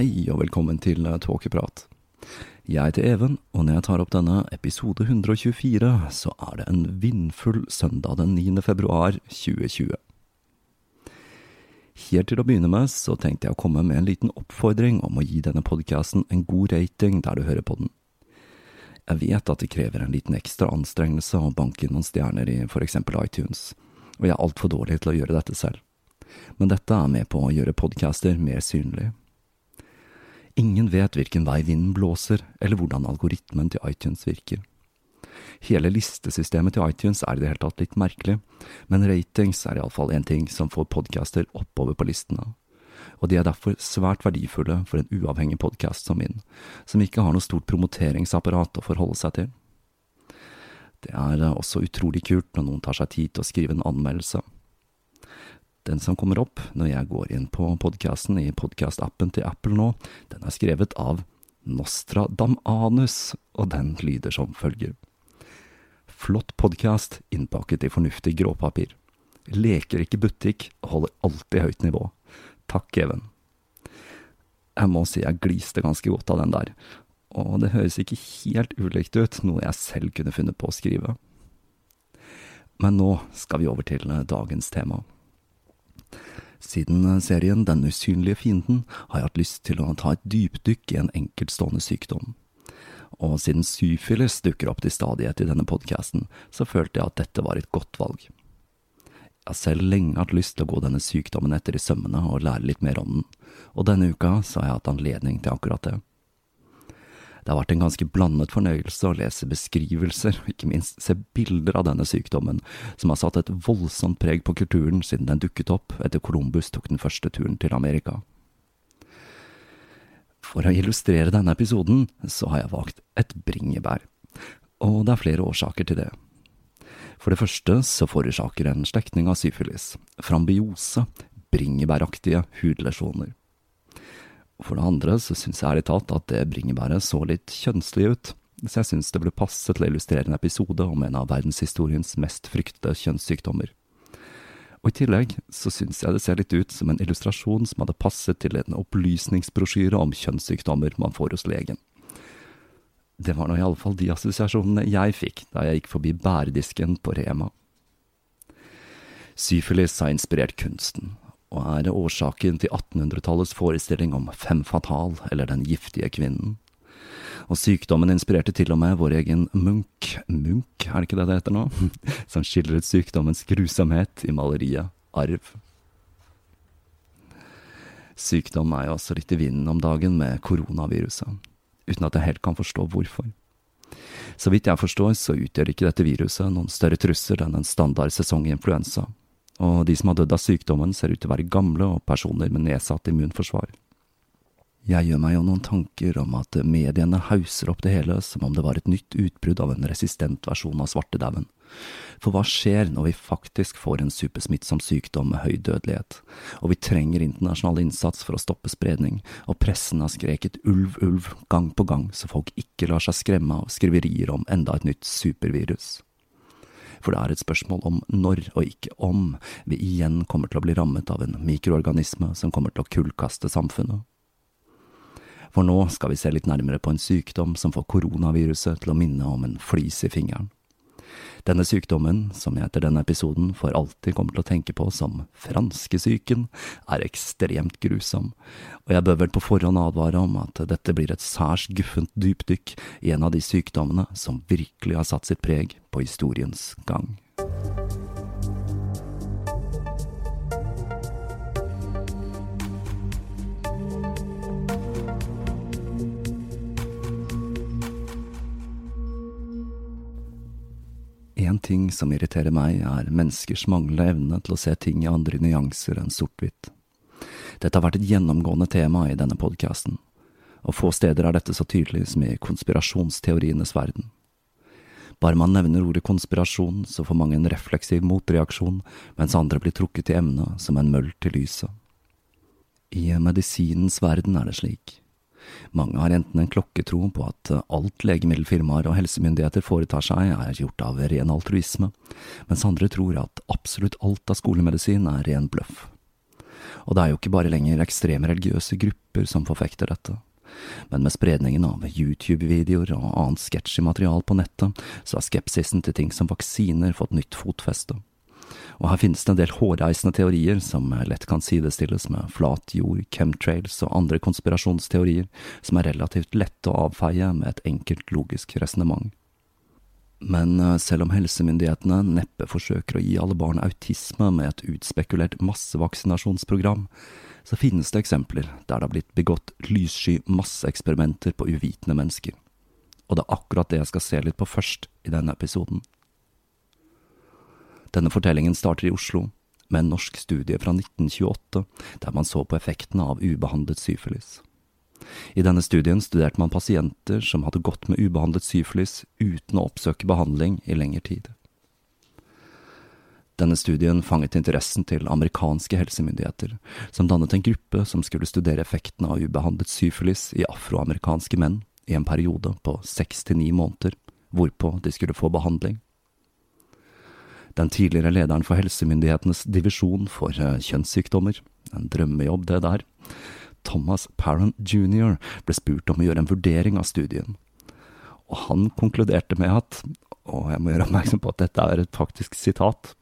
Hei og velkommen til Tåkeprat. Jeg heter Even, og når jeg tar opp denne episode 124, så er det en vindfull søndag den 9. februar 2020. Helt til å begynne med så tenkte jeg å komme med en liten oppfordring om å gi denne podkasten en god rating der du hører på den. Jeg vet at det krever en liten ekstra anstrengelse å banke inn noen stjerner i eksempel iTunes, og jeg er altfor dårlig til å gjøre dette selv. Men dette er med på å gjøre podcaster mer synlige. Ingen vet hvilken vei vinden blåser, eller hvordan algoritmen til iTunes virker. Hele listesystemet til iTunes er i det hele tatt litt merkelig, men ratings er iallfall en ting som får podcaster oppover på listene. Og de er derfor svært verdifulle for en uavhengig podkast som min, som ikke har noe stort promoteringsapparat å forholde seg til. Det er også utrolig kult når noen tar seg tid til å skrive en anmeldelse. Den som kommer opp når jeg går inn på podkasten i podkastappen til Apple nå, den er skrevet av Nostradamanus, og den lyder som følger. Flott podkast innpakket i fornuftig gråpapir. Leker ikke butikk og holder alltid høyt nivå. Takk, Even. Jeg må si jeg gliste ganske godt av den der, og det høres ikke helt ulikt ut, noe jeg selv kunne funnet på å skrive. Men nå skal vi over til dagens tema. Siden serien Den usynlige fienden har jeg hatt lyst til å ta et dypdykk i en enkeltstående sykdom. Og siden syfilis dukker opp til stadighet i denne podkasten, så følte jeg at dette var et godt valg. Jeg har selv lenge hatt lyst til å gå denne sykdommen etter i sømmene og lære litt mer om den, og denne uka så har jeg hatt anledning til akkurat det. Det har vært en ganske blandet fornøyelse å lese beskrivelser, og ikke minst se bilder av denne sykdommen, som har satt et voldsomt preg på kulturen siden den dukket opp etter Columbus tok den første turen til Amerika. For å illustrere denne episoden, så har jeg valgt et bringebær, og det er flere årsaker til det. For det første så forårsaker en slektning av syfilis, frambiose, bringebæraktige hudlesjoner. For det andre så syns jeg ærlig talt at det bringebæret så litt kjønnslig ut, så jeg syns det burde passe til å illustrere en episode om en av verdenshistoriens mest fryktede kjønnssykdommer. Og i tillegg så syns jeg det ser litt ut som en illustrasjon som hadde passet til en opplysningsbrosjyre om kjønnssykdommer man får hos legen. Det var nå iallfall de assosiasjonene jeg fikk da jeg gikk forbi bæredisken på Rema. Syfilis har inspirert kunsten, og er årsaken til 1800-tallets forestilling om fem fatal, eller Den giftige kvinnen. Og sykdommen inspirerte til og med vår egen Munch, Munch, er det ikke det det heter nå, som skildret sykdommens grusomhet i maleriet Arv. Sykdom er jo også litt i vinden om dagen med koronaviruset uten at jeg helt kan forstå hvorfor. Så vidt jeg forstår, så utgjør ikke dette viruset noen større trussel enn en standard sesonginfluensa, og de som har dødd av sykdommen ser ut til å være gamle og personer med nedsatt immunforsvar. Jeg gjør meg jo noen tanker om at mediene hauser opp det hele som om det var et nytt utbrudd av en resistent versjon av svartedauden. For hva skjer når vi faktisk får en supersmittsom sykdom med høy dødelighet, og vi trenger internasjonal innsats for å stoppe spredning, og pressen har skreket ulv, ulv gang på gang så folk ikke lar seg skremme av skriverier om enda et nytt supervirus? For det er et spørsmål om når, og ikke om, vi igjen kommer til å bli rammet av en mikroorganisme som kommer til å kullkaste samfunnet. For nå skal vi se litt nærmere på en sykdom som får koronaviruset til å minne om en flis i fingeren. Denne sykdommen, som jeg etter denne episoden for alltid kommer til å tenke på som franskesyken, er ekstremt grusom, og jeg bør vel på forhånd advare om at dette blir et særs guffent dypdykk i en av de sykdommene som virkelig har satt sitt preg på historiens gang. En ting som irriterer meg, er menneskers manglende evne til å se ting i andre nyanser enn sort-hvitt. Dette har vært et gjennomgående tema i denne podkasten, og få steder er dette så tydelig som i konspirasjonsteorienes verden. Bare man nevner ordet konspirasjon, så får mange en refleksiv motreaksjon, mens andre blir trukket i emnet som en møll til lyset. I medisinens verden er det slik. Mange har enten en klokketro på at alt legemiddelfirmaer og helsemyndigheter foretar seg er gjort av ren altruisme, mens andre tror at absolutt alt av skolemedisin er ren bløff. Og det er jo ikke bare lenger ekstreme religiøse grupper som forfekter dette. Men med spredningen av YouTube-videoer og annet sketsjy material på nettet, så har skepsisen til ting som vaksiner fått nytt fotfeste og her finnes det en del hårreisende teorier som lett kan sidestilles med flat jord, chemtrails og andre konspirasjonsteorier som er relativt lette å avfeie med et enkelt logisk resonnement. Men eh, selv om helsemyndighetene neppe forsøker å gi alle barn autisme med et utspekulert massevaksinasjonsprogram, så finnes det eksempler der det har blitt begått lyssky masseeksperimenter på uvitende mennesker. Og det er akkurat det jeg skal se litt på først i denne episoden. Denne fortellingen starter i Oslo, med en norsk studie fra 1928 der man så på effektene av ubehandlet syfilis. I denne studien studerte man pasienter som hadde gått med ubehandlet syfilis uten å oppsøke behandling i lengre tid. Denne studien fanget interessen til amerikanske helsemyndigheter, som dannet en gruppe som skulle studere effektene av ubehandlet syfilis i afroamerikanske menn i en periode på seks til ni måneder, hvorpå de skulle få behandling. Den tidligere lederen for helsemyndighetenes divisjon for eh, kjønnssykdommer, en drømmejobb det der, Thomas Parent jr., ble spurt om å gjøre en vurdering av studien. Og han konkluderte med at, og jeg må gjøre oppmerksom på at dette er et faktisk sitat,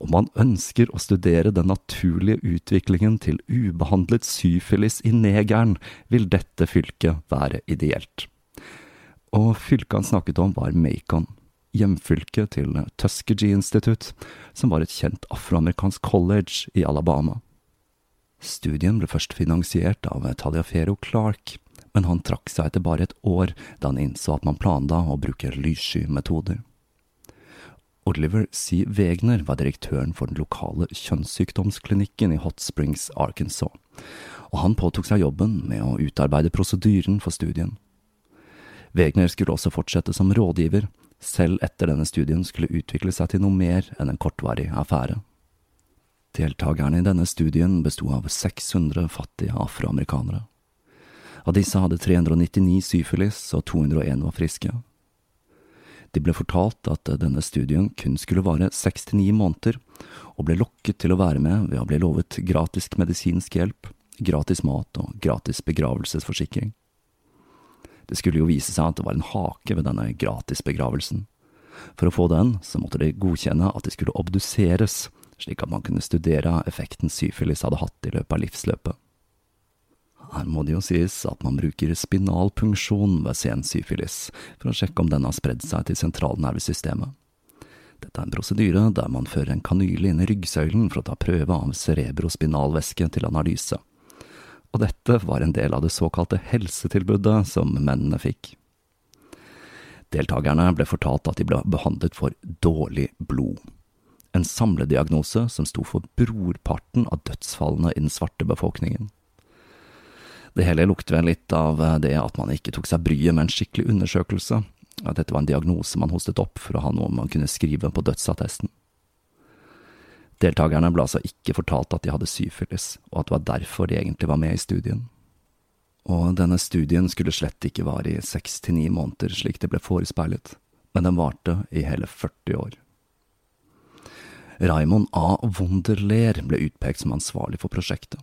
om man ønsker å studere den naturlige utviklingen til ubehandlet syfilis i negeren, vil dette fylket være ideelt. Og fylket han snakket om, var Macon hjemfylket til Tuskegee Institute, som var et kjent afroamerikansk college i Alabama. Studien ble først finansiert av Taliafero Clark, men han trakk seg etter bare et år da han innså at man planla å bruke lyssky metoder. Oliver C. Wegner var direktøren for den lokale kjønnssykdomsklinikken i Hot Springs, Arkansas, og han påtok seg jobben med å utarbeide prosedyren for studien. Wegner skulle også fortsette som rådgiver, selv etter denne studien skulle utvikle seg til noe mer enn en kortvarig affære. Deltakerne i denne studien besto av 600 fattige afroamerikanere, Av disse hadde 399 syfilis, og 201 var friske. De ble fortalt at denne studien kun skulle vare seks til ni måneder, og ble lokket til å være med ved å bli lovet gratis medisinsk hjelp, gratis mat og gratis begravelsesforsikring. Det skulle jo vise seg at det var en hake ved denne gratisbegravelsen. For å få den, så måtte de godkjenne at de skulle obduseres, slik at man kunne studere effekten syfilis hadde hatt i løpet av livsløpet. Her må det jo sies at man bruker spinalpunksjon ved sen syfilis, for å sjekke om den har spredd seg til sentralnervesystemet. Dette er en prosedyre der man fører en kanyle inn i ryggsøylen for å ta prøve av cerebrospinalvæske til analyse. Og dette var en del av det såkalte helsetilbudet som mennene fikk. Deltakerne ble fortalt at de ble behandlet for dårlig blod. En samlediagnose som sto for brorparten av dødsfallene i den svarte befolkningen. Det hele lukter vel litt av det at man ikke tok seg bryet med en skikkelig undersøkelse, at dette var en diagnose man hostet opp for å ha noe man kunne skrive på dødsattesten. Deltakerne ble altså ikke fortalt at de hadde syfilis, og at det var derfor de egentlig var med i studien. Og denne studien skulle slett ikke vare i seks til ni måneder, slik det ble forespeilet, men den varte i hele 40 år. Raymond A. Wunderler ble utpekt som ansvarlig for prosjektet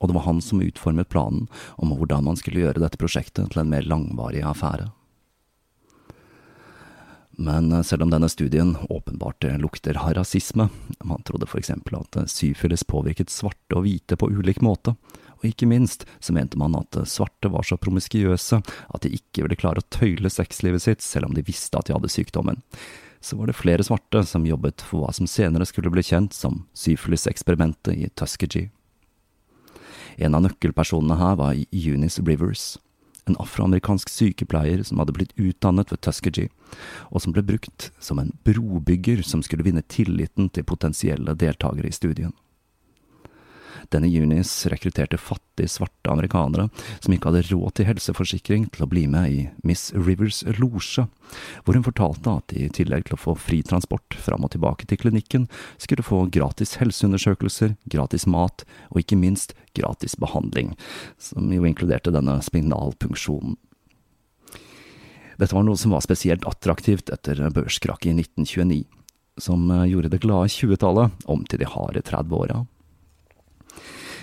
og det var han som utformet planen om hvordan man skulle gjøre dette prosjektet til en mer langvarig affære. Men eh, selv om denne studien åpenbart lukter av rasisme, man trodde for eksempel at syfilis påvirket svarte og hvite på ulik måte, og ikke minst så mente man at svarte var så promiskuøse at de ikke ville klare å tøyle sexlivet sitt selv om de visste at de hadde sykdommen. Så var det flere svarte som jobbet for hva som senere skulle bli kjent som syfilis-eksperimentet i Tuskegee. En av nøkkelpersonene her var Eunice Rivers, en afroamerikansk sykepleier som hadde blitt utdannet ved Tuskegee, og som ble brukt som en brobygger som skulle vinne tilliten til potensielle deltakere i studien. Denne junis rekrutterte fattige svarte amerikanere som ikke hadde råd til helseforsikring, til å bli med i Miss Rivers losje, hvor hun fortalte at i tillegg til å få fri transport fram og tilbake til klinikken, skulle få gratis helseundersøkelser, gratis mat og ikke minst gratis behandling, som jo inkluderte denne spinalpunksjonen. Dette var noe som var spesielt attraktivt etter børskrakket i 1929, som gjorde det glade 20-tallet om til de harde 30-åra.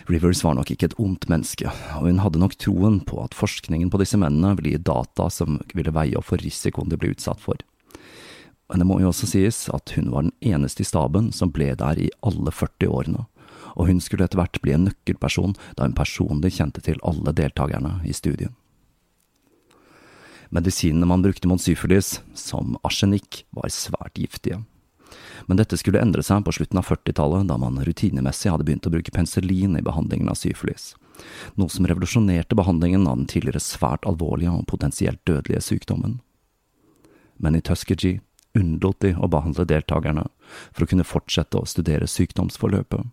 Rivers var nok ikke et ondt menneske, og hun hadde nok troen på at forskningen på disse mennene ville gi data som ville veie opp for risikoen de ble utsatt for. Men det må jo også sies at hun var den eneste i staben som ble der i alle 40 årene, og hun skulle etter hvert bli en nøkkelperson da hun personlig kjente til alle deltakerne i studien. Medisinene man brukte mot syfilis, som arsenikk, var svært giftige men dette skulle endre seg på slutten av 40-tallet, da man rutinemessig hadde begynt å bruke penicillin i behandlingen av syfilis, noe som revolusjonerte behandlingen av den tidligere svært alvorlige og potensielt dødelige sykdommen. Men i Tuskegee unnlot de å behandle deltakerne for å kunne fortsette å studere sykdomsforløpet.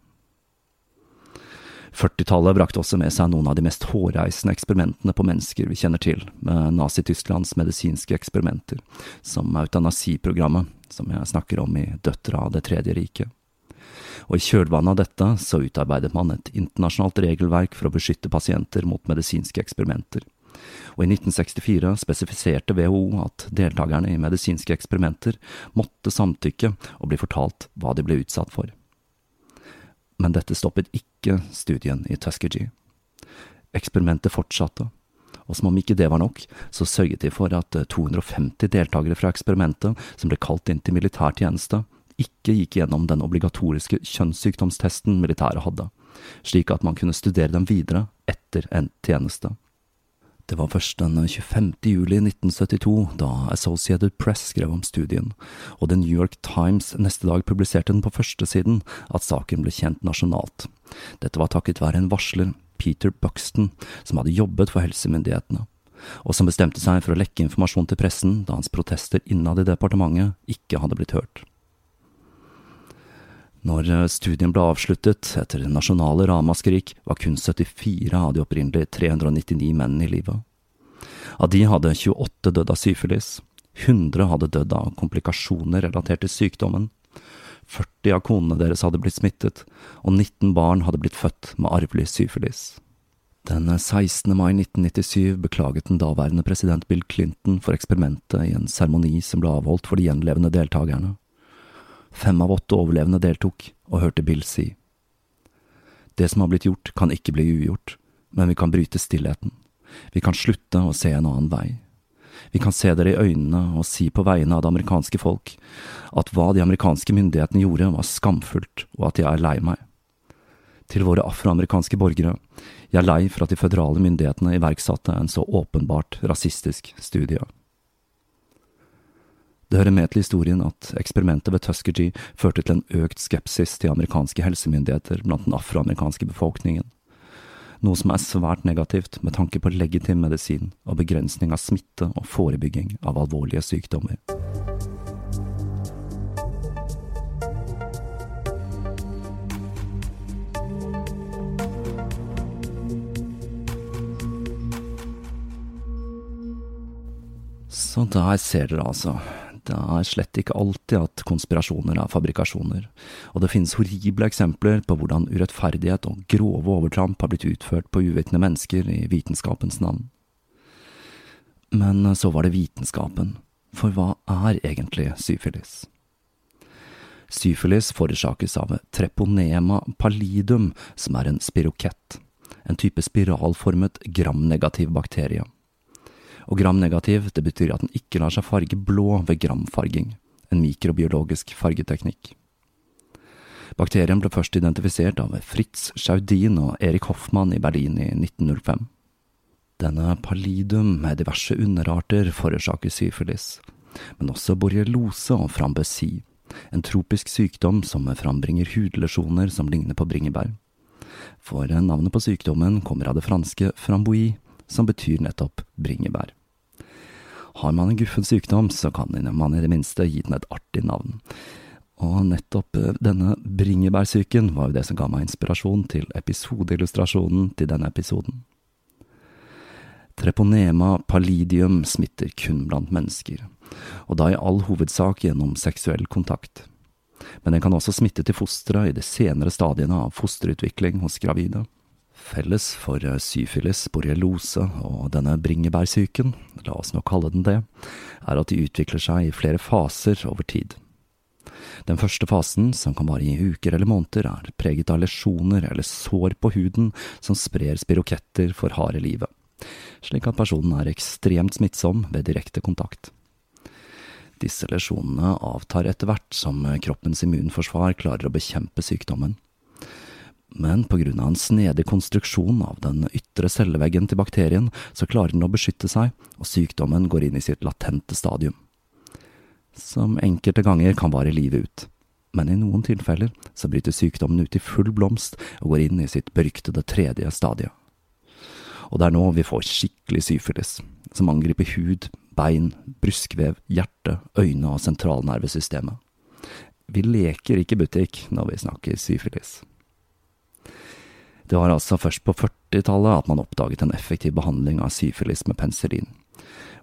40-tallet brakte også med seg noen av de mest hårreisende eksperimentene på mennesker vi kjenner til, med Nazi-Tysklands medisinske eksperimenter, som eutanasiprogrammet, som jeg snakker om i Døtre av Det tredje riket. Og i kjølvannet av dette så utarbeidet man et internasjonalt regelverk for å beskytte pasienter mot medisinske eksperimenter. Og i 1964 spesifiserte WHO at deltakerne i medisinske eksperimenter måtte samtykke og bli fortalt hva de ble utsatt for men dette stoppet ikke studien i Tuskegee. Eksperimentet fortsatte, og som om ikke det var nok, så sørget de for at 250 deltakere fra eksperimentet, som ble kalt inn til militærtjeneste, ikke gikk gjennom den obligatoriske kjønnssykdomstesten militæret hadde, slik at man kunne studere dem videre etter endt tjeneste. Det var først den 25. juli 1972 da Associated Press skrev om studien, og The New York Times neste dag publiserte den på førstesiden, at saken ble kjent nasjonalt. Dette var takket være en varsler, Peter Buxton, som hadde jobbet for helsemyndighetene, og som bestemte seg for å lekke informasjon til pressen da hans protester innad i departementet ikke hadde blitt hørt. Når eh, studien ble avsluttet etter nasjonale ramaskrik, var kun 74 av de opprinnelige 399 mennene i live. Av de hadde 28 dødd av syfilis, 100 hadde dødd av komplikasjoner relatert til sykdommen, 40 av konene deres hadde blitt smittet, og 19 barn hadde blitt født med arvelig syfilis. Den 16. mai 1997 beklaget den daværende president Bill Clinton for eksperimentet i en seremoni som ble avholdt for de gjenlevende deltakerne. Fem av åtte overlevende deltok, og hørte Bill si. Det som har blitt gjort, kan ikke bli ugjort, men vi kan bryte stillheten. Vi kan slutte å se en annen vei. Vi kan se dere i øynene og si på vegne av det amerikanske folk at hva de amerikanske myndighetene gjorde, var skamfullt, og at jeg er lei meg til våre afroamerikanske borgere. Jeg er lei for at de føderale myndighetene iverksatte en så åpenbart rasistisk studie. Det hører med til historien at eksperimentet ved Tuskegee førte til en økt skepsis til amerikanske helsemyndigheter blant den afroamerikanske befolkningen, noe som er svært negativt med tanke på legitim medisin og begrensning av smitte og forebygging av alvorlige sykdommer. Så der ser dere altså. Det er slett ikke alltid at konspirasjoner er fabrikasjoner, og det finnes horrible eksempler på hvordan urettferdighet og grove overtramp har blitt utført på uvitende mennesker i vitenskapens navn. Men så var det vitenskapen, for hva er egentlig syfilis? Syfilis forårsakes av treponema pallidum, som er en spirokett, en type spiralformet gramnegativ bakterie. Og gram-negativ, det betyr at den ikke lar seg farge blå ved gramfarging, en mikrobiologisk fargeteknikk. Bakterien ble først identifisert av Fritz Schaudin og Erik Hoffmann i Berlin i 1905. Denne pallidum med diverse underarter forårsaker syfilis, men også borreliose og frambesi, en tropisk sykdom som frambringer hudlesjoner som ligner på bringebær. For navnet på sykdommen kommer av det franske frambois, som betyr nettopp bringebær. Har man en guffen sykdom, så kan man i det minste gi den et artig navn. Og nettopp eh, denne bringebærsyken var jo det som ga meg inspirasjon til episodeillustrasjonen til denne episoden. Treponema pallidium smitter kun blant mennesker, og da i all hovedsak gjennom seksuell kontakt. Men den kan også smitte til fostre i de senere stadiene av fosterutvikling hos gravide. Felles for eh, syfilis, borreliose og denne bringebærsyken, la oss nå kalle den det, er at de utvikler seg i flere faser over tid. Den første fasen, som kan vare i uker eller måneder, er preget av lesjoner eller sår på huden som sprer spiroketter for harde livet, slik at personen er ekstremt smittsom ved direkte kontakt. Disse lesjonene avtar etter hvert som kroppens immunforsvar klarer å bekjempe sykdommen men på grunn av en snedig konstruksjon av den ytre celleveggen til bakterien, så klarer den å beskytte seg, og sykdommen går inn i sitt latente stadium. Som enkelte ganger kan vare livet ut, men i noen tilfeller så bryter sykdommen ut i full blomst og går inn i sitt beryktede tredje stadie. Og det er nå vi får skikkelig syfilis, som angriper hud, bein, bruskvev, hjerte, øyne og sentralnervesystemet. Vi leker ikke butikk når vi snakker syfilis. Det var altså først på 40-tallet at man oppdaget en effektiv behandling av syfilis med penicillin,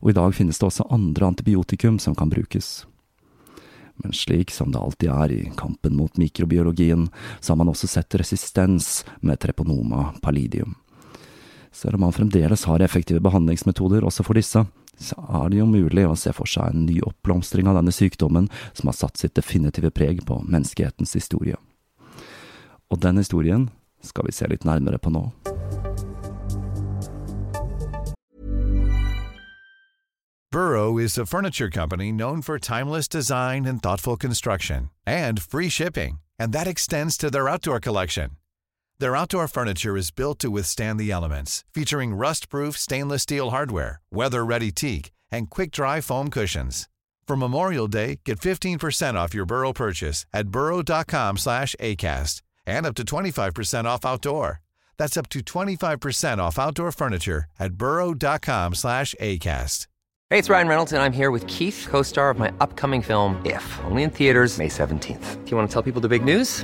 og i dag finnes det også andre antibiotikum som kan brukes. Men slik som det alltid er i kampen mot mikrobiologien, så har man også sett resistens med treponoma pallidium. Selv om man fremdeles har effektive behandlingsmetoder også for disse, så er det jo mulig å se for seg en ny oppblomstring av denne sykdommen som har satt sitt definitive preg på menneskehetens historie. Og den historien skal vi se litt nærmere på nå. Burrow is a furniture company known for timeless design and thoughtful construction, and free shipping, and that extends to their outdoor collection. Their outdoor furniture is built to withstand the elements, featuring rust-proof stainless steel hardware, weather-ready teak, and quick-dry foam cushions. For Memorial Day, get 15% off your Burrow purchase at burrow.com slash ACAST and up to 25% off outdoor. That's up to 25% off outdoor furniture at burrow.com slash ACAST. Hey, it's Ryan Reynolds, and I'm here with Keith, co star of my upcoming film, If, only in theaters, May 17th. Do you want to tell people the big news?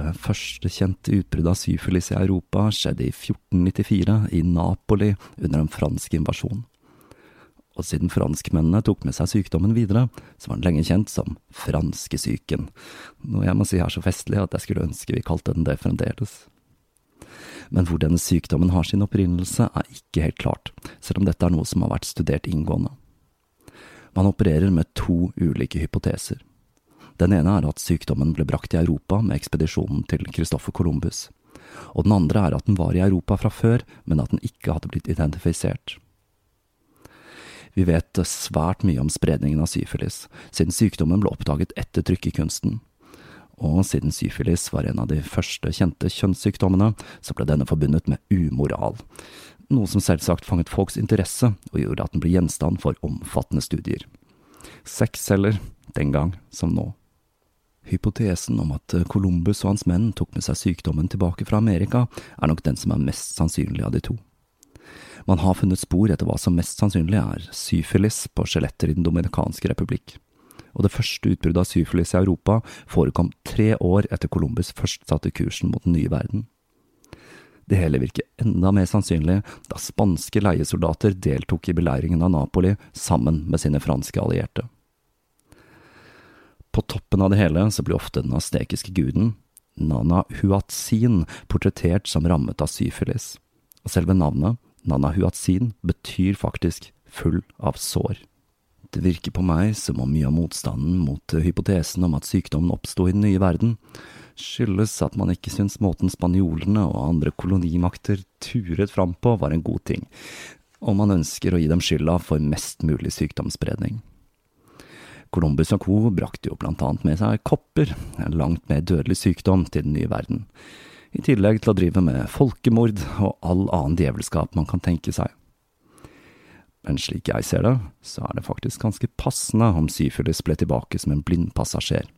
Det første kjente utbruddet av syfilis i Europa skjedde i 1494 i Napoli under en fransk invasjon. Og siden franskmennene tok med seg sykdommen videre, så var den lenge kjent som franskesyken, noe jeg må si er så festlig at jeg skulle ønske vi kalte den det fremdeles. Men hvor denne sykdommen har sin opprinnelse, er ikke helt klart, selv om dette er noe som har vært studert inngående. Man opererer med to ulike hypoteser. Den ene er at sykdommen ble brakt i Europa med ekspedisjonen til Christoffer Columbus, og den andre er at den var i Europa fra før, men at den ikke hadde blitt identifisert. Vi vet svært mye om spredningen av syfilis, siden sykdommen ble oppdaget etter trykkekunsten. Og siden syfilis var en av de første kjente kjønnssykdommene, så ble denne forbundet med umoral, noe som selvsagt fanget folks interesse og gjorde at den ble gjenstand for omfattende studier. Sexceller, den gang som nå. Hypotesen om at Columbus og hans menn tok med seg sykdommen tilbake fra Amerika, er nok den som er mest sannsynlig av de to. Man har funnet spor etter hva som mest sannsynlig er syfilis på skjeletter i Den dominikanske republikk. Og det første utbruddet av syfilis i Europa forekom tre år etter Columbus først satte kursen mot den nye verden. Det hele virker enda mer sannsynlig da spanske leiesoldater deltok i beleiringen av Napoli sammen med sine franske allierte. På toppen av det hele så blir ofte den astekiske guden, Nana Huatzin, portrettert som rammet av syfilis, og selve navnet, Nana Huatzin, betyr faktisk full av sår. Det virker på meg som om mye av motstanden mot hypotesen om at sykdommen oppsto i den nye verden, skyldes at man ikke syns måten spanjolene og andre kolonimakter turet fram på var en god ting, og man ønsker å gi dem skylda for mest mulig sykdomsspredning. Columbus og co. brakte jo blant annet med seg kopper, en langt mer dødelig sykdom, til den nye verden, i tillegg til å drive med folkemord og all annen djevelskap man kan tenke seg. Men slik jeg ser det, så er det faktisk ganske passende om syfilis ble tilbake som en blindpassasjer.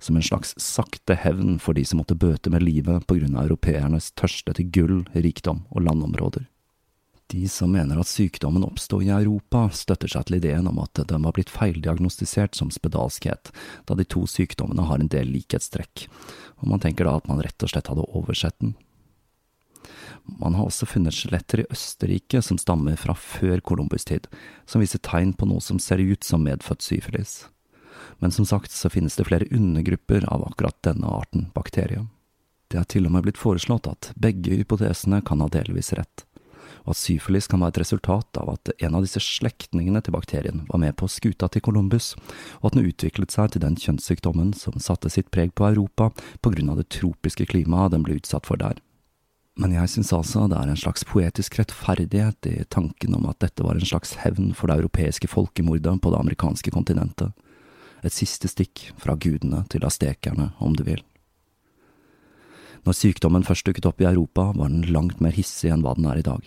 Som en slags sakte hevn for de som måtte bøte med livet på grunn av europeernes tørste til gull, rikdom og landområder. De som mener at sykdommen oppsto i Europa, støtter seg til ideen om at den var blitt feildiagnostisert som spedalskhet, da de to sykdommene har en del likhetstrekk, og man tenker da at man rett og slett hadde oversett den. Man har også funnet skjeletter i Østerrike som stammer fra før Columbus' tid, som viser tegn på noe som ser ut som medfødt syfilis. Men som sagt så finnes det flere undergrupper av akkurat denne arten bakterie. Det er til og med blitt foreslått at begge hypotesene kan ha delvis rett, og at syfilis kan være et resultat av at en av disse slektningene til bakterien var med på skuta til Columbus, og at den utviklet seg til den kjønnssykdommen som satte sitt preg på Europa på grunn av det tropiske klimaet den ble utsatt for der. Men jeg synes altså det er en slags poetisk rettferdighet i tanken om at dette var en slags hevn for det europeiske folkemordet på det amerikanske kontinentet. Et siste stikk fra gudene til astekerne, om du vil. Når sykdommen først dukket opp i Europa, var den langt mer hissig enn hva den er i dag.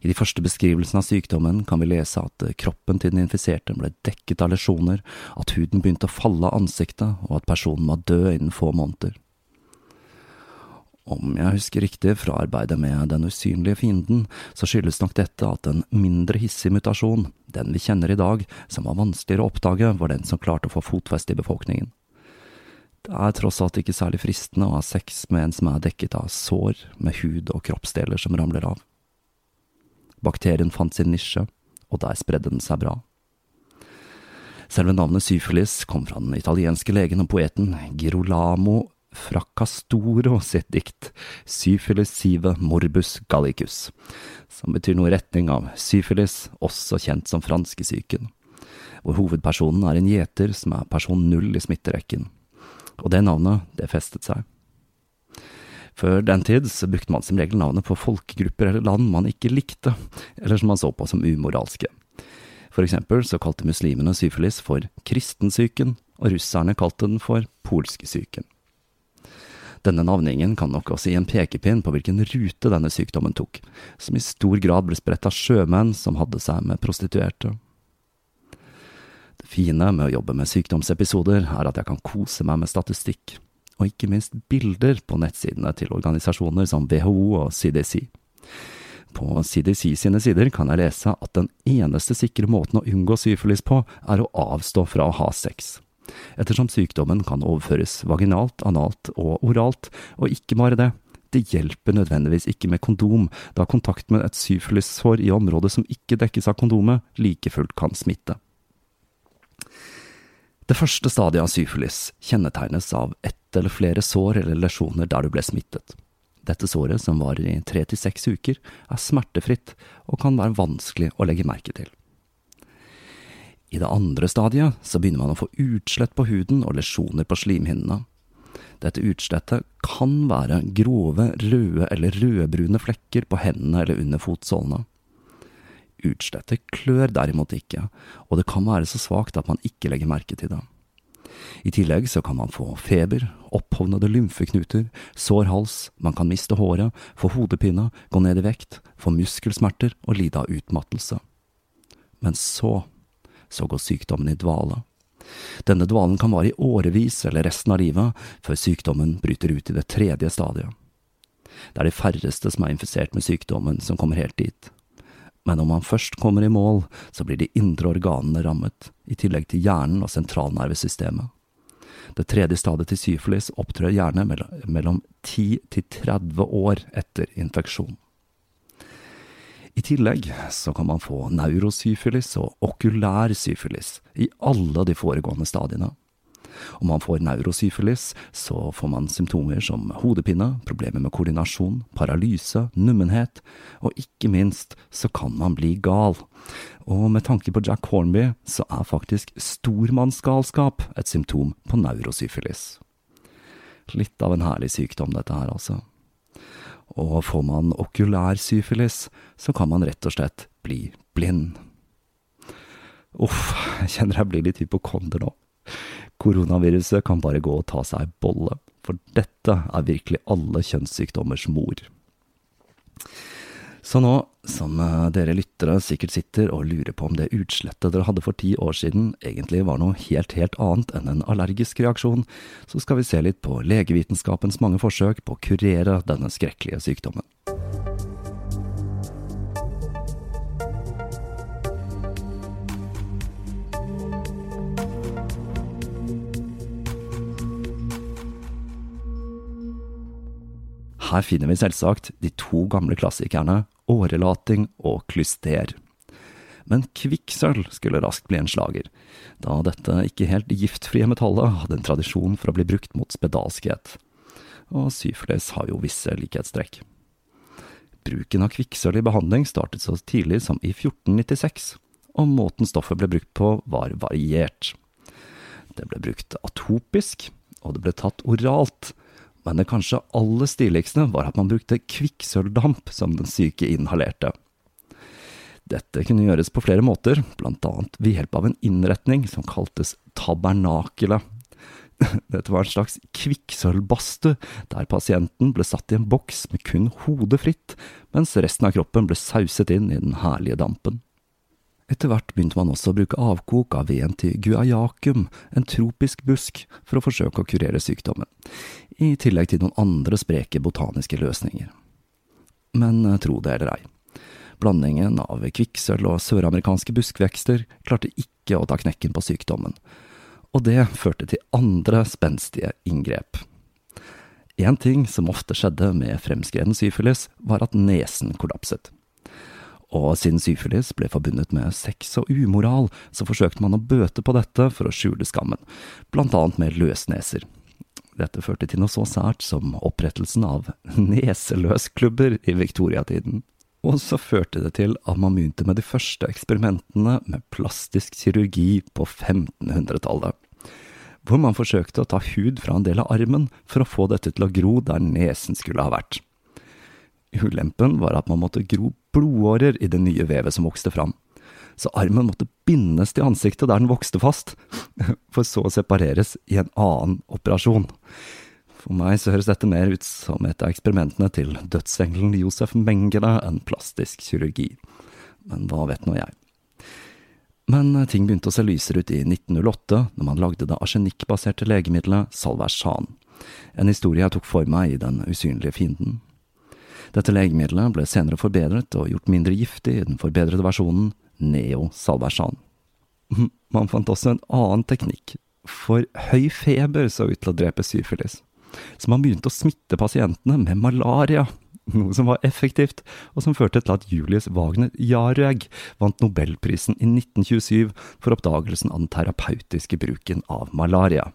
I de første beskrivelsene av sykdommen kan vi lese at kroppen til den infiserte ble dekket av lesjoner, at huden begynte å falle av ansiktet, og at personen var død innen få måneder. Om jeg husker riktig fra arbeidet med Den usynlige fienden, så skyldes nok dette at en mindre hissig mutasjon, den vi kjenner i dag, som var vanskeligere å oppdage, var den som klarte å få fotfeste i befolkningen. Det er tross alt ikke særlig fristende å ha sex med en som er dekket av sår, med hud og kroppsdeler som ramler av. Bakterien fant sin nisje, og der spredde den seg bra. Selve navnet syfilis kom fra den italienske legen og poeten Girolamo Fracastoro sitt dikt Syfilis sive morbus gallicus, som betyr noe i retning av syfilis, også kjent som franskesyken, hvor hovedpersonen er en gjeter som er person null i smitterekken, og det navnet, det festet seg. Før den tid så brukte man som regel navnet på folkegrupper eller land man ikke likte, eller som man så på som umoralske. For eksempel så kalte muslimene syfilis for kristensyken, og russerne kalte den for polskesyken. Denne navningen kan nok også gi en pekepinn på hvilken rute denne sykdommen tok, som i stor grad ble spredt av sjømenn som hadde seg med prostituerte. Det fine med å jobbe med sykdomsepisoder er at jeg kan kose meg med statistikk, og ikke minst bilder på nettsidene til organisasjoner som WHO og CDC. På CDC sine sider kan jeg lese at den eneste sikre måten å unngå syfilis på, er å avstå fra å ha sex ettersom sykdommen kan overføres vaginalt, analt og oralt, og ikke bare det. Det hjelper nødvendigvis ikke med kondom, da kontakt med et syfilissår i området som ikke dekkes av kondomet, like fullt kan smitte. Det første stadiet av syfilis kjennetegnes av ett eller flere sår eller lesjoner der du ble smittet. Dette såret, som varer i tre til seks uker, er smertefritt og kan være vanskelig å legge merke til. I det andre stadiet så begynner man å få utslett på huden og lesjoner på slimhinnene. Dette utslettet kan være grove, røde eller rødbrune flekker på hendene eller under fotsålene. Utslettet klør derimot ikke, og det kan være så svakt at man ikke legger merke til det. I tillegg så kan man få feber, opphovnede lymfeknuter, sår hals, man kan miste håret, få hodepine, gå ned i vekt, få muskelsmerter og lide av utmattelse. Men så så går sykdommen i dvale. Denne dvalen kan vare i årevis eller resten av livet, før sykdommen bryter ut i det tredje stadiet. Det er de færreste som er infisert med sykdommen, som kommer helt dit. Men om man først kommer i mål, så blir de indre organene rammet, i tillegg til hjernen og sentralnervesystemet. Det tredje stadiet til syfilis opptrer gjerne mellom 10 til 30 år etter infeksjon. I tillegg så kan man få neurosyfilis og okulær syfilis i alle de foregående stadiene. Om man får neurosyfilis, så får man symptomer som hodepine, problemer med koordinasjon, paralyse, nummenhet, og ikke minst så kan man bli gal. Og med tanke på Jack Hornby, så er faktisk stormannsgalskap et symptom på neurosyfilis. Litt av en herlig sykdom, dette her, altså og får man okulær syfilis, så kan man rett og slett bli blind. Uff, jeg kjenner jeg blir litt hypokonder nå. Koronaviruset kan bare gå og ta seg ei bolle, for dette er virkelig alle kjønnssykdommers mor. Så nå som eh, dere lyttere sikkert sitter og lurer på om det utslettet dere hadde for ti år siden egentlig var noe helt, helt annet enn en allergisk reaksjon, så skal vi se litt på legevitenskapens mange forsøk på å kurere denne skrekkelige sykdommen. Her finner vi selvsagt de to gamle klassikerne årelating og klyster. Men kvikksølv skulle raskt bli en slager, da dette ikke helt giftfrie metallet hadde en tradisjon for å bli brukt mot spedalskhet. Og syfles har jo visse likhetstrekk. Bruken av kvikksølv i behandling startet så tidlig som i 1496, og måten stoffet ble brukt på var variert. Det ble brukt atopisk, og det ble tatt oralt, men det kanskje aller stiligste var at man brukte kvikksølvdamp som den syke inhalerte. Dette kunne gjøres på flere måter, blant annet ved hjelp av en innretning som kaltes tabernakelet. Dette var en slags kvikksølvbadstue, der pasienten ble satt i en boks med kun hodet fritt, mens resten av kroppen ble sauset inn i den herlige dampen. Etter hvert begynte man også å bruke avkok av veden til guaiacum, en tropisk busk, for å forsøke å kurere sykdommen, i tillegg til noen andre spreke botaniske løsninger. Men eh, tro det eller ei, blandingen av kvikksølv og søramerikanske buskvekster klarte ikke å ta knekken på sykdommen, og det førte til andre spenstige inngrep. En ting som ofte skjedde med fremskreden syfilis, var at nesen kollapset. Og siden syfilis ble forbundet med sex og umoral, så forsøkte man å bøte på dette for å skjule skammen, blant annet med løsneser. Dette førte til noe så sært som opprettelsen av neseløsklubber i viktoriatiden. Og så førte det til at man begynte med de første eksperimentene med plastisk kirurgi på 1500-tallet. Hvor man forsøkte å ta hud fra en del av armen for å få dette til å gro der nesen skulle ha vært. Ulempen var at man måtte gro blodårer i det nye vevet som vokste fram. så armen måtte bindes til ansiktet der den vokste fast, for så å separeres i en annen operasjon. For meg så høres dette mer ut som et av eksperimentene til dødsengelen Josef Mengele enn plastisk kirurgi. Men hva vet nå jeg. Men ting begynte å se lysere ut i 1908, når man lagde det arsenikkbaserte legemiddelet Salversan. En historie jeg tok for meg i Den usynlige fienden. Dette legemiddelet ble senere forbedret og gjort mindre giftig i den forbedrede versjonen Neo Salversan. Man fant også en annen teknikk, for høy feber så ut til å drepe syfilis så man begynte å smitte pasientene med malaria, noe som var effektivt, og som førte til at Julius Wagner Jarøeg vant nobelprisen i 1927 for oppdagelsen av den terapeutiske bruken av malaria.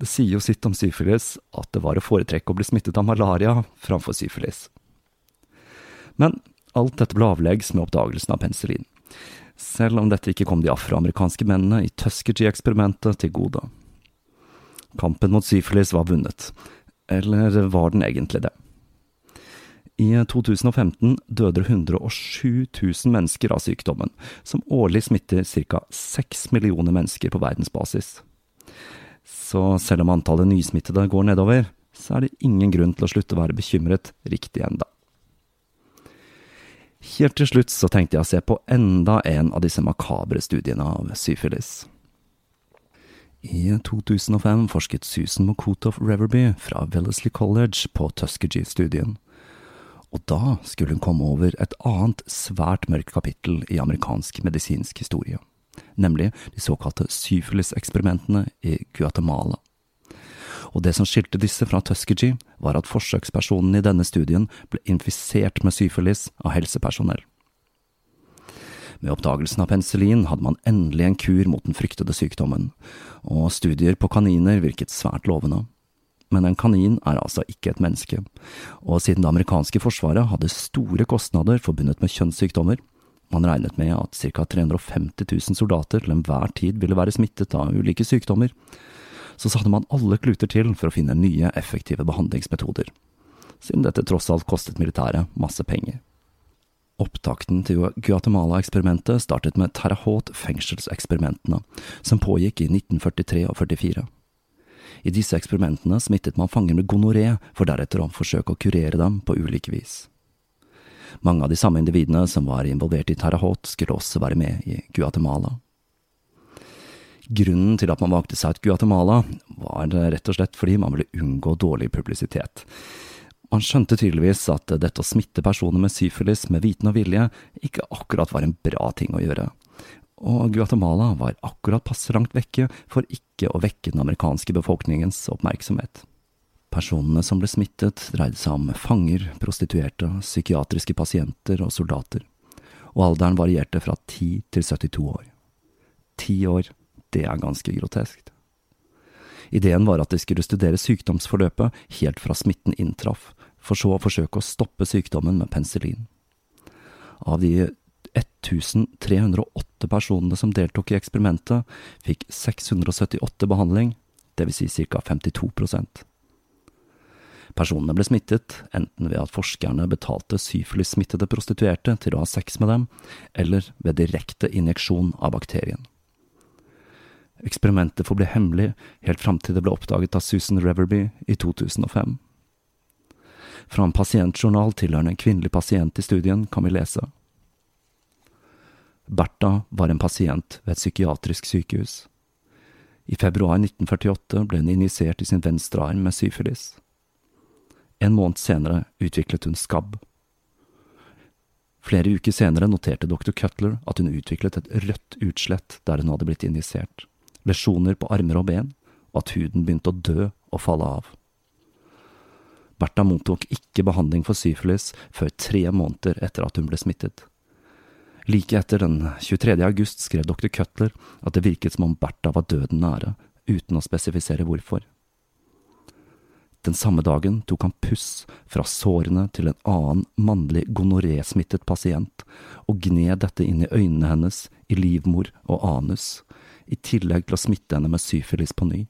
Det sier jo sitt om syfilis at det var å foretrekke å bli smittet av malaria framfor syfilis. Men alt dette ble avleggs med oppdagelsen av penicillin, selv om dette ikke kom de afroamerikanske mennene i Tuskegee-eksperimentet til gode. Kampen mot syfilis var vunnet. Eller var den egentlig det? I 2015 døde 107 000 mennesker av sykdommen, som årlig smitter ca. 6 millioner mennesker på verdensbasis. Så selv om antallet nysmittede går nedover, så er det ingen grunn til å slutte å være bekymret riktig enda. Helt til slutt så tenkte jeg å se på enda en av disse makabre studiene av syfilis. I 2005 forsket Susan Mokotov Reverby fra Wellesley College på Tuskegee-studien. Og da skulle hun komme over et annet svært mørkt kapittel i amerikansk medisinsk historie, nemlig de såkalte syfilis-eksperimentene i Guatemala. Og det som skilte disse fra Tuskegee, var at forsøkspersonen i denne studien ble infisert med syfilis av helsepersonell. Med oppdagelsen av penicillin hadde man endelig en kur mot den fryktede sykdommen, og studier på kaniner virket svært lovende. Men en kanin er altså ikke et menneske, og siden det amerikanske forsvaret hadde store kostnader forbundet med kjønnssykdommer, man regnet med at ca 350 000 soldater til enhver tid ville være smittet av ulike sykdommer, så satte man alle kluter til for å finne nye, effektive behandlingsmetoder, siden dette tross alt kostet militæret masse penger. Opptakten til Guatemala-eksperimentet startet med Terrahot-fengselseksperimentene, som pågikk i 1943 og 44. I disse eksperimentene smittet man fanger med gonoré, for deretter å forsøke å kurere dem på ulike vis. Mange av de samme individene som var involvert i Tarahot, skulle også være med i Guatemala. Grunnen til at man valgte seg ut Guatemala, var rett og slett fordi man ville unngå dårlig publisitet. Man skjønte tydeligvis at dette å smitte personer med syfilis med viten og vilje ikke akkurat var en bra ting å gjøre, og Guatemala var akkurat passe langt vekke for ikke å vekke den amerikanske befolkningens oppmerksomhet. Personene som ble smittet, dreide seg om fanger, prostituerte, psykiatriske pasienter og soldater, og alderen varierte fra 10 til 72 år. Ti år, det er ganske groteskt. Ideen var at de skulle studere sykdomsforløpet helt fra smitten inntraff, for så å forsøke å stoppe sykdommen med penicillin. Av de 1308 personene som deltok i eksperimentet, fikk 678 behandling, dvs. Si ca. 52 Personene ble smittet, enten ved at forskerne betalte syfilis-smittede prostituerte til å ha sex med dem, eller ved direkte injeksjon av bakterien. Eksperimentet forble hemmelig helt fram til det ble oppdaget av Susan Reverby i 2005. Fra en pasientjournal tilhørende en kvinnelig pasient i studien kan vi lese. Bertha var en pasient ved et psykiatrisk sykehus. I februar 1948 ble hun injisert i sin venstre arm med syfilis. En måned senere utviklet hun skabb. Flere uker senere noterte dr. Cutler at hun utviklet et rødt utslett der hun hadde blitt injisert, lesjoner på armer og ben, og at huden begynte å dø og falle av. Bertha mottok ikke behandling for syfilis før tre måneder etter at hun ble smittet. Like etter den 23. august skrev dr. Cutler at det virket som om Bertha var døden nære, uten å spesifisere hvorfor. Den samme dagen tok han puss fra sårene til en annen mannlig gonoré-smittet pasient, og gned dette inn i øynene hennes, i livmor og anus, i tillegg til å smitte henne med syfilis på ny.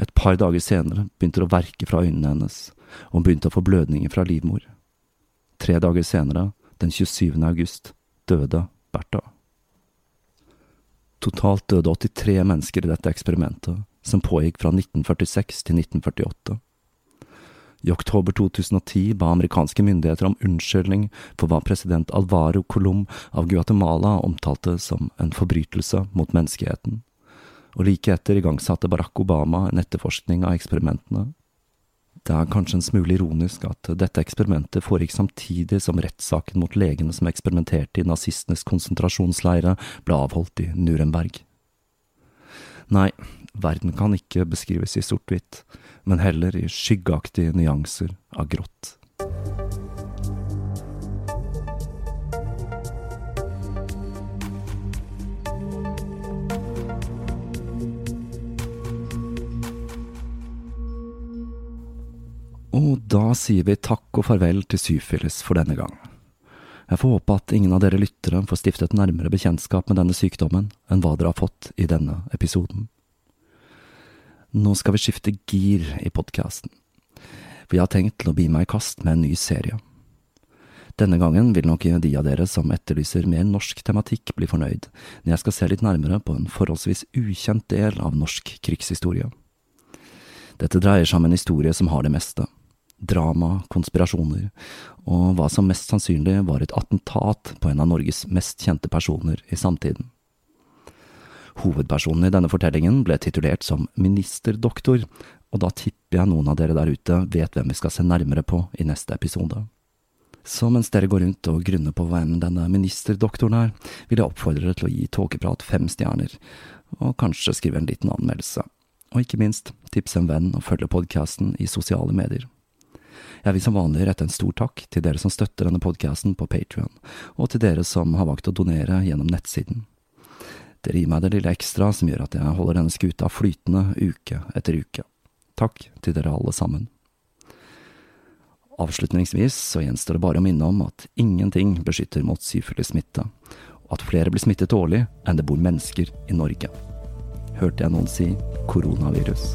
Et par dager senere begynte det å verke fra øynene hennes, og hun begynte å få blødninger fra livmor. Tre dager senere, den 27. august, døde Bertha. Totalt døde 83 mennesker i dette eksperimentet, som pågikk fra 1946 til 1948. I oktober 2010 ba amerikanske myndigheter om unnskyldning for hva president Alvaro Colom av Guatemala omtalte som en forbrytelse mot menneskeheten, og like etter igangsatte Barack Obama en etterforskning av eksperimentene. Det er kanskje en smule ironisk at dette eksperimentet foregikk samtidig som rettssaken mot legene som eksperimenterte i nazistenes konsentrasjonsleire, ble avholdt i Nuremberg. Nei, verden kan ikke beskrives i sort-hvitt, men heller i skyggeaktige nyanser av grått. Og da sier vi takk og farvel til syfilis for denne gang. Jeg får håpe at ingen av dere lyttere får stiftet nærmere bekjentskap med denne sykdommen enn hva dere har fått i denne episoden. Nå skal vi skifte gir i podkasten. Vi har tenkt til å bi meg i kast med en ny serie. Denne gangen vil nok de av dere som etterlyser mer norsk tematikk bli fornøyd, når jeg skal se litt nærmere på en forholdsvis ukjent del av norsk krigshistorie. Dette dreier seg om en historie som har det meste drama, konspirasjoner, og hva som mest sannsynlig var et attentat på en av Norges mest kjente personer i samtiden. Hovedpersonen i denne fortellingen ble titulert som ministerdoktor, og da tipper jeg noen av dere der ute vet hvem vi skal se nærmere på i neste episode. Så mens dere går rundt og grunner på hvem denne ministerdoktoren er, vil jeg oppfordre dere til å gi Tåkeprat fem stjerner, og kanskje skrive en liten anmeldelse. Og ikke minst, tipse en venn og følge podkasten i sosiale medier. Jeg vil som vanlig rette en stor takk til dere som støtter denne podkasten på Patrion, og til dere som har valgt å donere gjennom nettsiden. Dere gir meg det lille ekstra som gjør at jeg holder denne skuta flytende uke etter uke. Takk til dere alle sammen. Avslutningsvis så gjenstår det bare å minne om at ingenting beskytter mot syfilissmitte, og at flere blir smittet årlig enn det bor mennesker i Norge. Hørte jeg noen si koronavirus?